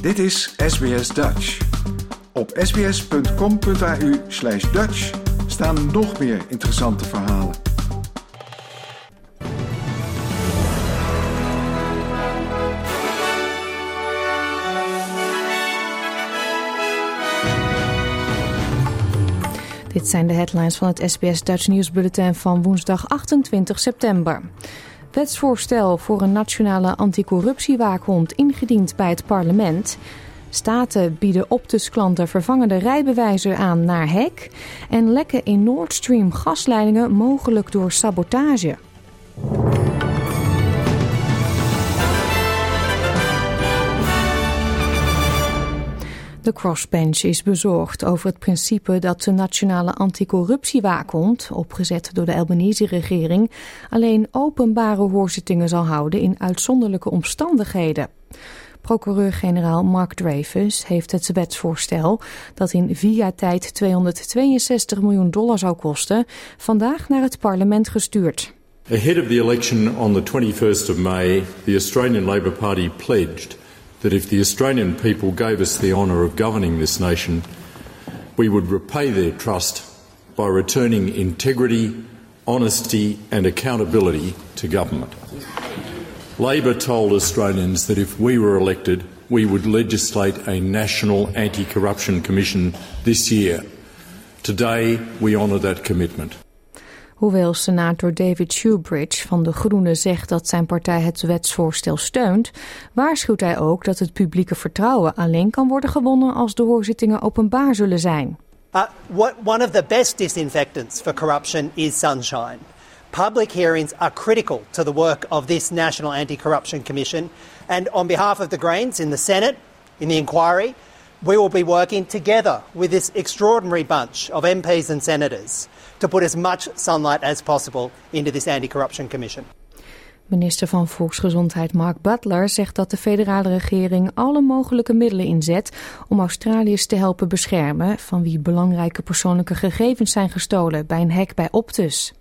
Dit is SBS Dutch. Op sbs.com.au slash Dutch staan nog meer interessante verhalen. Dit zijn de headlines van het SBS Dutch Nieuwsbulletin van woensdag 28 september. Wetsvoorstel voor een nationale anticorruptiewaakhond ingediend bij het parlement. Staten bieden Optus-klanten vervangende rijbewijzen aan naar hek. En lekken in Nord Stream gasleidingen mogelijk door sabotage. De crossbench is bezorgd over het principe dat de nationale anticorruptiewaakhond, opgezet door de Albanese-regering, alleen openbare hoorzittingen zal houden in uitzonderlijke omstandigheden. Procureur-generaal Mark Dreyfus heeft het wetsvoorstel, dat in jaar tijd 262 miljoen dollar zou kosten, vandaag naar het parlement gestuurd. Ahead of the election on the 21st of May, the Australian Labor Party pledged that if the Australian people gave us the honour of governing this nation, we would repay their trust by returning integrity, honesty, and accountability to government. Labor told Australians that if we were elected, we would legislate a national anti corruption commission this year. Today, we honour that commitment. Hoewel senator David Shoebridge van de Groenen zegt dat zijn partij het wetsvoorstel steunt, waarschuwt hij ook dat het publieke vertrouwen alleen kan worden gewonnen als de hoorzittingen openbaar zullen zijn. Uh, what, one of the best disinfectants for corruption is sunshine. Public hearings are critical to the work of this National Anti-Corruption Commission. And on behalf of the Greens in the Senate, in the inquiry, we will be working together with this extraordinary bunch of MPs and senators to put as much sunlight as possible into this anti-corruption commission. Minister van Volksgezondheid Mark Butler zegt dat de federale regering alle mogelijke middelen inzet om Australiërs te helpen beschermen van wie belangrijke persoonlijke gegevens zijn gestolen bij een hack bij Optus.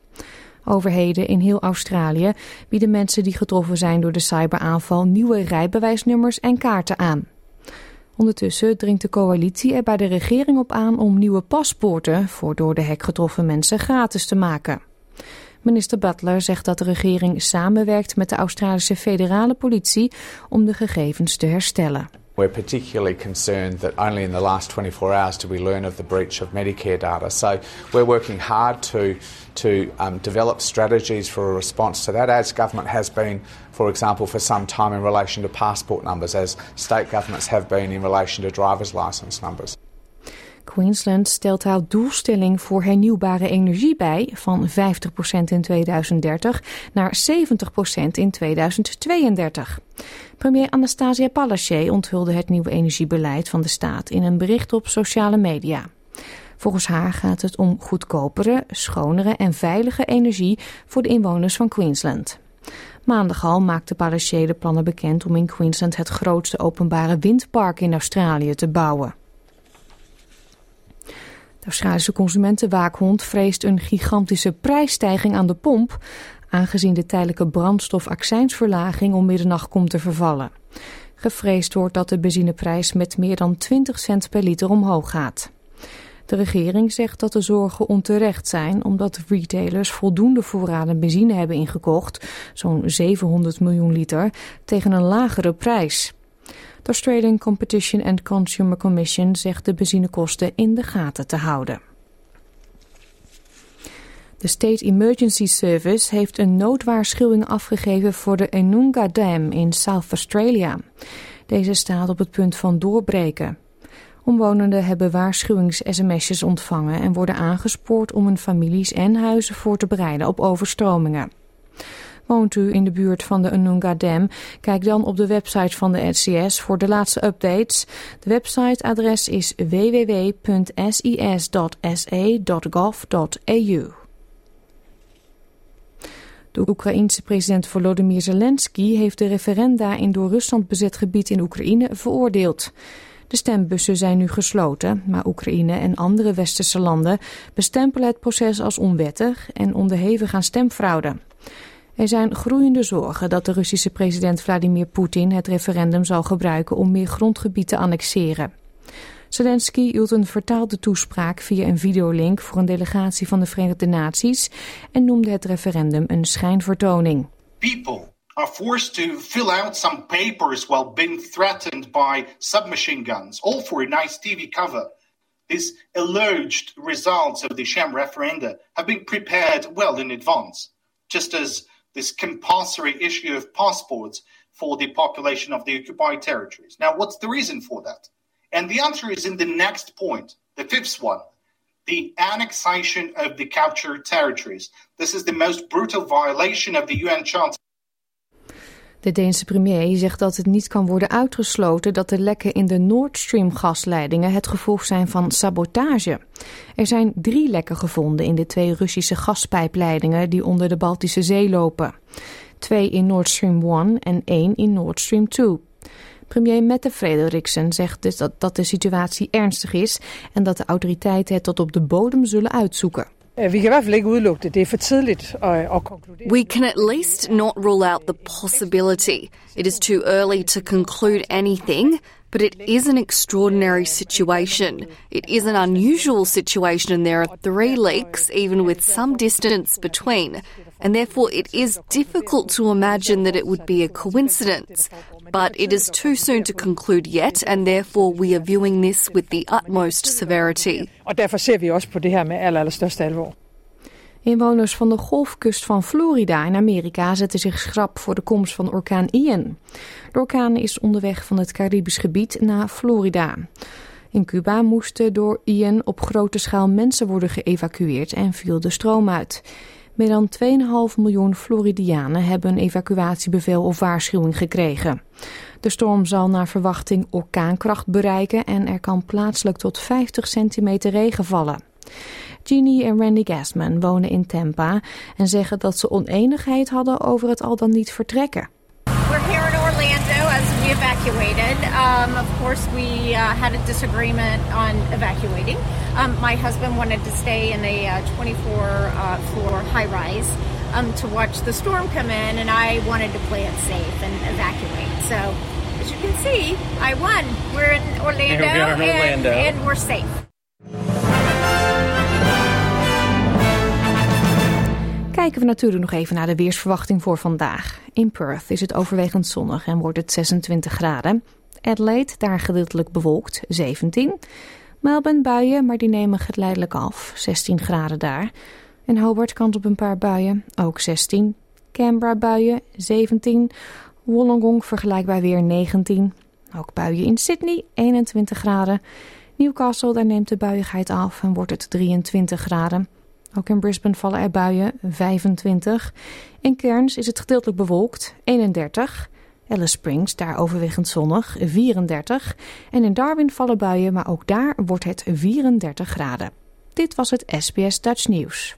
Overheden in heel Australië bieden mensen die getroffen zijn door de cyberaanval nieuwe rijbewijsnummers en kaarten aan. Ondertussen dringt de coalitie er bij de regering op aan om nieuwe paspoorten voor door de hek getroffen mensen gratis te maken. Minister Butler zegt dat de regering samenwerkt met de Australische federale politie om de gegevens te herstellen. We're particularly concerned that only in the last 24 hours did we learn of the breach of Medicare data. So we're working hard to to um, develop strategies for a response to that, as government has been, for example, for some time in relation to passport numbers, as state governments have been in relation to driver's license numbers. Queensland stelt haar doelstelling voor hernieuwbare energie bij van 50% in 2030 naar 70% in 2032. Premier Anastasia Palaszczuk onthulde het nieuwe energiebeleid van de staat in een bericht op sociale media. Volgens haar gaat het om goedkopere, schonere en veilige energie voor de inwoners van Queensland. Maandag al maakte Palaszczuk de plannen bekend om in Queensland het grootste openbare windpark in Australië te bouwen. De Australische consumentenwaakhond vreest een gigantische prijsstijging aan de pomp, aangezien de tijdelijke brandstofaccijnsverlaging om middernacht komt te vervallen. Gevreesd wordt dat de benzineprijs met meer dan 20 cent per liter omhoog gaat. De regering zegt dat de zorgen onterecht zijn omdat retailers voldoende voorraden benzine hebben ingekocht, zo'n 700 miljoen liter, tegen een lagere prijs. De Australian Competition and Consumer Commission zegt de benzinekosten in de gaten te houden. De State Emergency Service heeft een noodwaarschuwing afgegeven voor de Enunga Dam in South Australia. Deze staat op het punt van doorbreken. Omwonenden hebben waarschuwings-sms'jes ontvangen en worden aangespoord om hun families en huizen voor te bereiden op overstromingen. Woont u in de buurt van de Ununga Dam? Kijk dan op de website van de SCS voor de laatste updates. De websiteadres is www.ses.sa.gov.au. De Oekraïense president Volodymyr Zelensky heeft de referenda in door Rusland bezet gebied in Oekraïne veroordeeld. De stembussen zijn nu gesloten, maar Oekraïne en andere westerse landen bestempelen het proces als onwettig en onderhevig aan stemfraude. Er zijn groeiende zorgen dat de Russische president Vladimir Poetin het referendum zal gebruiken om meer grondgebied te annexeren. Zelensky hield een vertaalde toespraak via een videolink voor een delegatie van de Verenigde Naties en noemde het referendum een schijnvertoning. People are forced to fill out some papers while being threatened by submachine guns, all for a nice TV cover. These alleged results of the sham referenda have been prepared well in advance, just as this compulsory issue of passports for the population of the occupied territories. Now, what's the reason for that? And the answer is in the next point, the fifth one the annexation of the captured territories. This is the most brutal violation of the UN Charter. De Deense premier zegt dat het niet kan worden uitgesloten dat de lekken in de Nord Stream gasleidingen het gevolg zijn van sabotage. Er zijn drie lekken gevonden in de twee Russische gaspijpleidingen die onder de Baltische Zee lopen. Twee in Nord Stream 1 en één in Nord Stream 2. Premier Mette Frederiksen zegt dus dat, dat de situatie ernstig is en dat de autoriteiten het tot op de bodem zullen uitzoeken. We can at least not rule out the possibility. It is too early to conclude anything, but it is an extraordinary situation. It is an unusual situation, and there are three leaks, even with some distance between. And therefore, it is difficult to imagine that it would be a coincidence. But it is too soon to conclude yet, and therefore, we are viewing this with the utmost severity. Og derfor ser vi også på det her med aller, allerstørste alvor. Inwoners van de golfkust van Florida in Amerika zetten zich schrap voor de komst van orkaan Ian. De orkaan is onderweg van het Caribisch gebied naar Florida. In Cuba moesten door Ian op grote schaal mensen worden geëvacueerd en viel de stroom uit. Meer dan 2,5 miljoen Floridianen hebben een evacuatiebevel of waarschuwing gekregen. De storm zal naar verwachting orkaankracht bereiken en er kan plaatselijk tot 50 centimeter regen vallen. Jeannie en Randy Gasman wonen in Tampa en zeggen dat ze oneenigheid hadden over het al dan niet vertrekken. We're here in Orlando as we evacuated. Um, of course, we uh, had a disagreement on evacuating. Um, my husband wanted to stay in a uh, 24 uh, floor high rise um, to watch the storm come in, and I wanted to play it safe and evacuate. So, as you can see, I won. We're in Orlando, we in Orlando. And, and we're safe. Kijken we natuurlijk nog even naar de weersverwachting voor vandaag. In Perth is het overwegend zonnig en wordt het 26 graden. Adelaide, daar gedeeltelijk bewolkt, 17. Melbourne buien, maar die nemen geleidelijk af, 16 graden daar. En Hobart kant op een paar buien, ook 16. Canberra buien, 17. Wollongong vergelijkbaar weer 19. Ook buien in Sydney, 21 graden. Newcastle, daar neemt de buiigheid af en wordt het 23 graden. Ook in Brisbane vallen er buien, 25. In Cairns is het gedeeltelijk bewolkt, 31. Alice Springs, daar overwegend zonnig, 34. En in Darwin vallen buien, maar ook daar wordt het 34 graden. Dit was het SBS Dutch Nieuws.